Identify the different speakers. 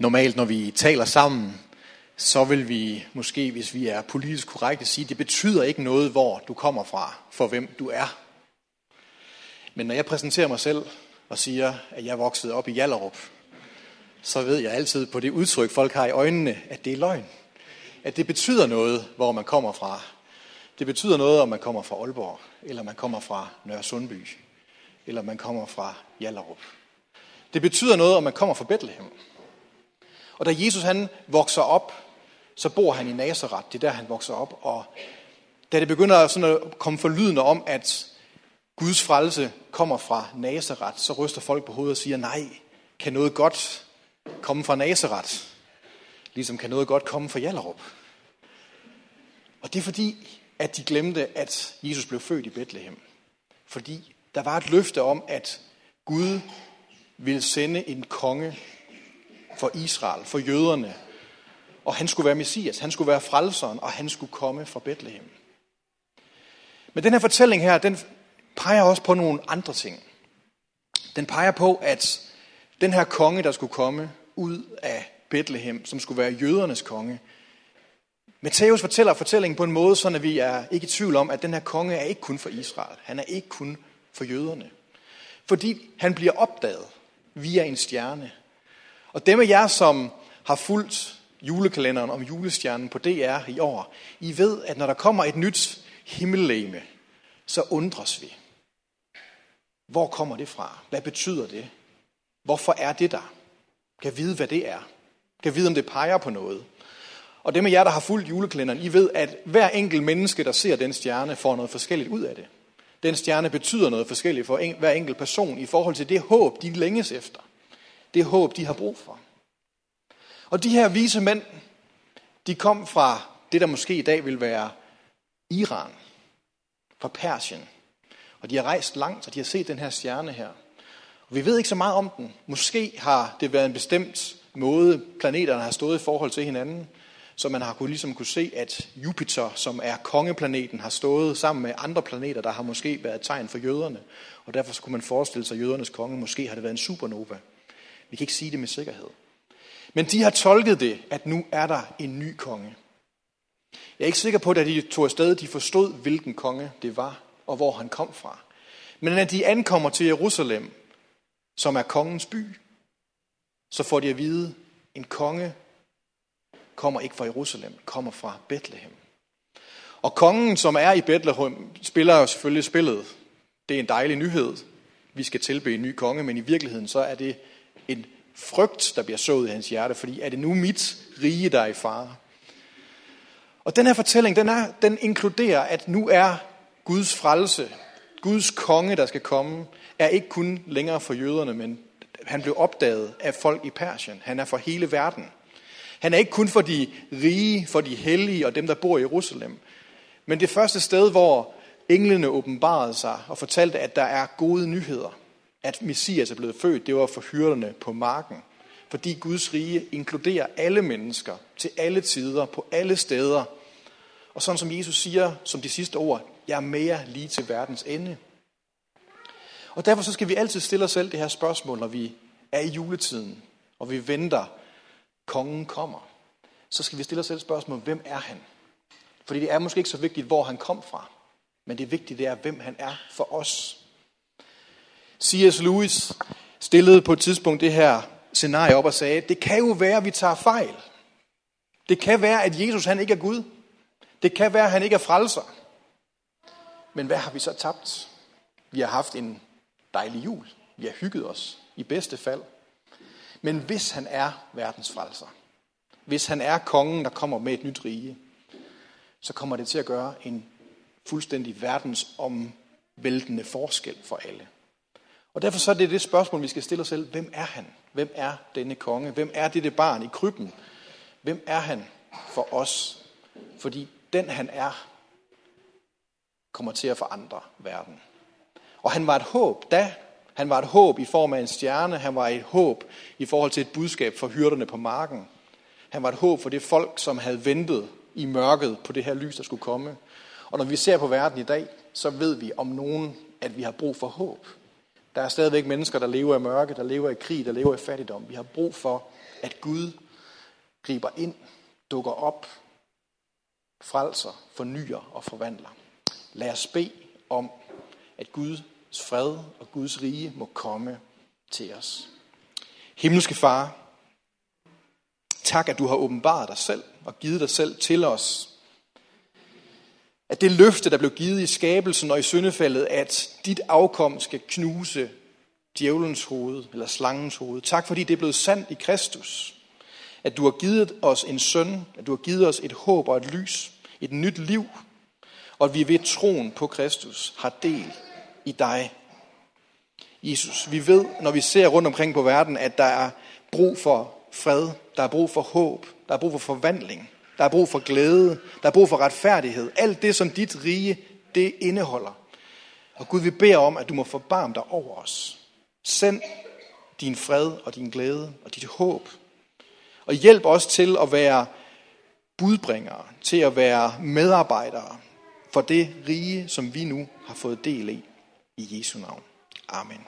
Speaker 1: Normalt, når vi taler sammen, så vil vi måske, hvis vi er politisk korrekte, sige, det betyder ikke noget, hvor du kommer fra, for hvem du er. Men når jeg præsenterer mig selv og siger, at jeg er vokset op i Jallerup, så ved jeg altid på det udtryk, folk har i øjnene, at det er løgn. At det betyder noget, hvor man kommer fra. Det betyder noget, om man kommer fra Aalborg, eller man kommer fra Nørre Sundby, eller man kommer fra Jallerup. Det betyder noget, om man kommer fra Bethlehem. Og da Jesus han vokser op, så bor han i Nazareth. Det er der, han vokser op. Og da det begynder sådan at komme for om, at Guds frelse kommer fra Nazareth, så ryster folk på hovedet og siger, nej, kan noget godt komme fra Nazareth? Ligesom kan noget godt komme fra Jallerup. Og det er fordi, at de glemte, at Jesus blev født i Bethlehem. Fordi der var et løfte om, at Gud ville sende en konge for Israel, for jøderne. Og han skulle være Messias, han skulle være frelseren, og han skulle komme fra Bethlehem. Men den her fortælling her, den peger også på nogle andre ting. Den peger på, at den her konge, der skulle komme ud af Bethlehem, som skulle være jødernes konge, Matthæus fortæller fortællingen på en måde, så vi er ikke i tvivl om, at den her konge er ikke kun for Israel. Han er ikke kun for jøderne. Fordi han bliver opdaget via en stjerne. Og dem af jer, som har fulgt julekalenderen om julestjernen på DR i år, I ved, at når der kommer et nyt himmellegeme, så undres vi. Hvor kommer det fra? Hvad betyder det? Hvorfor er det der? Kan vide, hvad det er? Kan vide, om det peger på noget? Og dem af jer, der har fulgt julekalenderen, I ved, at hver enkelt menneske, der ser den stjerne, får noget forskelligt ud af det. Den stjerne betyder noget forskelligt for hver enkelt person i forhold til det håb, de længes efter. Det håb, de har brug for. Og de her vise mænd, de kom fra det, der måske i dag vil være Iran, fra Persien. Og de har rejst langt, og de har set den her stjerne her. Og vi ved ikke så meget om den. Måske har det været en bestemt måde, planeterne har stået i forhold til hinanden. Så man har kunne, ligesom kunne se, at Jupiter, som er kongeplaneten, har stået sammen med andre planeter, der har måske været et tegn for jøderne. Og derfor kunne man forestille sig, at jødernes konge måske har det været en supernova. Vi kan ikke sige det med sikkerhed. Men de har tolket det, at nu er der en ny konge. Jeg er ikke sikker på, at de tog afsted, de forstod, hvilken konge det var, og hvor han kom fra. Men når de ankommer til Jerusalem, som er kongens by, så får de at vide, en konge kommer ikke fra Jerusalem, kommer fra Bethlehem. Og kongen, som er i Bethlehem, spiller jo selvfølgelig spillet. Det er en dejlig nyhed. Vi skal tilbe en ny konge, men i virkeligheden så er det en frygt, der bliver sået i hans hjerte, fordi er det nu mit rige, der er i fare? Og den her fortælling, den, er, den inkluderer, at nu er Guds frelse, Guds konge, der skal komme, er ikke kun længere for jøderne, men han blev opdaget af folk i Persien. Han er for hele verden. Han er ikke kun for de rige, for de hellige og dem, der bor i Jerusalem. Men det første sted, hvor englene åbenbarede sig og fortalte, at der er gode nyheder. At Messias er blevet født, det var for hyrderne på marken. Fordi Guds rige inkluderer alle mennesker til alle tider, på alle steder. Og sådan som Jesus siger som de sidste ord, jeg er mere lige til verdens ende. Og derfor så skal vi altid stille os selv det her spørgsmål, når vi er i juletiden, og vi venter kongen kommer, så skal vi stille os selv spørgsmålet, hvem er han? Fordi det er måske ikke så vigtigt, hvor han kom fra, men det vigtige det er, hvem han er for os. C.S. Lewis stillede på et tidspunkt det her scenarie op og sagde, det kan jo være, at vi tager fejl. Det kan være, at Jesus han ikke er Gud. Det kan være, at han ikke er frelser. Men hvad har vi så tabt? Vi har haft en dejlig jul. Vi har hygget os i bedste fald. Men hvis han er verdens frelser, hvis han er kongen, der kommer med et nyt rige, så kommer det til at gøre en fuldstændig verdensomvæltende forskel for alle. Og derfor så er det det spørgsmål, vi skal stille os selv. Hvem er han? Hvem er denne konge? Hvem er dette barn i krybben? Hvem er han for os? Fordi den han er, kommer til at forandre verden. Og han var et håb da, han var et håb i form af en stjerne. Han var et håb i forhold til et budskab for hyrderne på marken. Han var et håb for det folk, som havde ventet i mørket på det her lys, der skulle komme. Og når vi ser på verden i dag, så ved vi om nogen, at vi har brug for håb. Der er stadigvæk mennesker, der lever i mørke, der lever i krig, der lever i fattigdom. Vi har brug for, at Gud griber ind, dukker op, frelser, fornyer og forvandler. Lad os bede om, at Guds fred og Guds rige må komme til os. Himmelske Far, tak at du har åbenbaret dig selv og givet dig selv til os. At det løfte, der blev givet i skabelsen og i syndefaldet, at dit afkom skal knuse djævelens hoved, eller slangens hoved. Tak fordi det er blevet sandt i Kristus. At du har givet os en søn, at du har givet os et håb og et lys, et nyt liv, og at vi ved troen på Kristus har del i dig. Jesus, vi ved, når vi ser rundt omkring på verden, at der er brug for fred, der er brug for håb, der er brug for forvandling, der er brug for glæde, der er brug for retfærdighed. Alt det, som dit rige, det indeholder. Og Gud, vi beder om, at du må forbarme dig over os. Send din fred og din glæde og dit håb. Og hjælp os til at være budbringere, til at være medarbejdere for det rige, som vi nu har fået del i. I Jesu navn. Amen.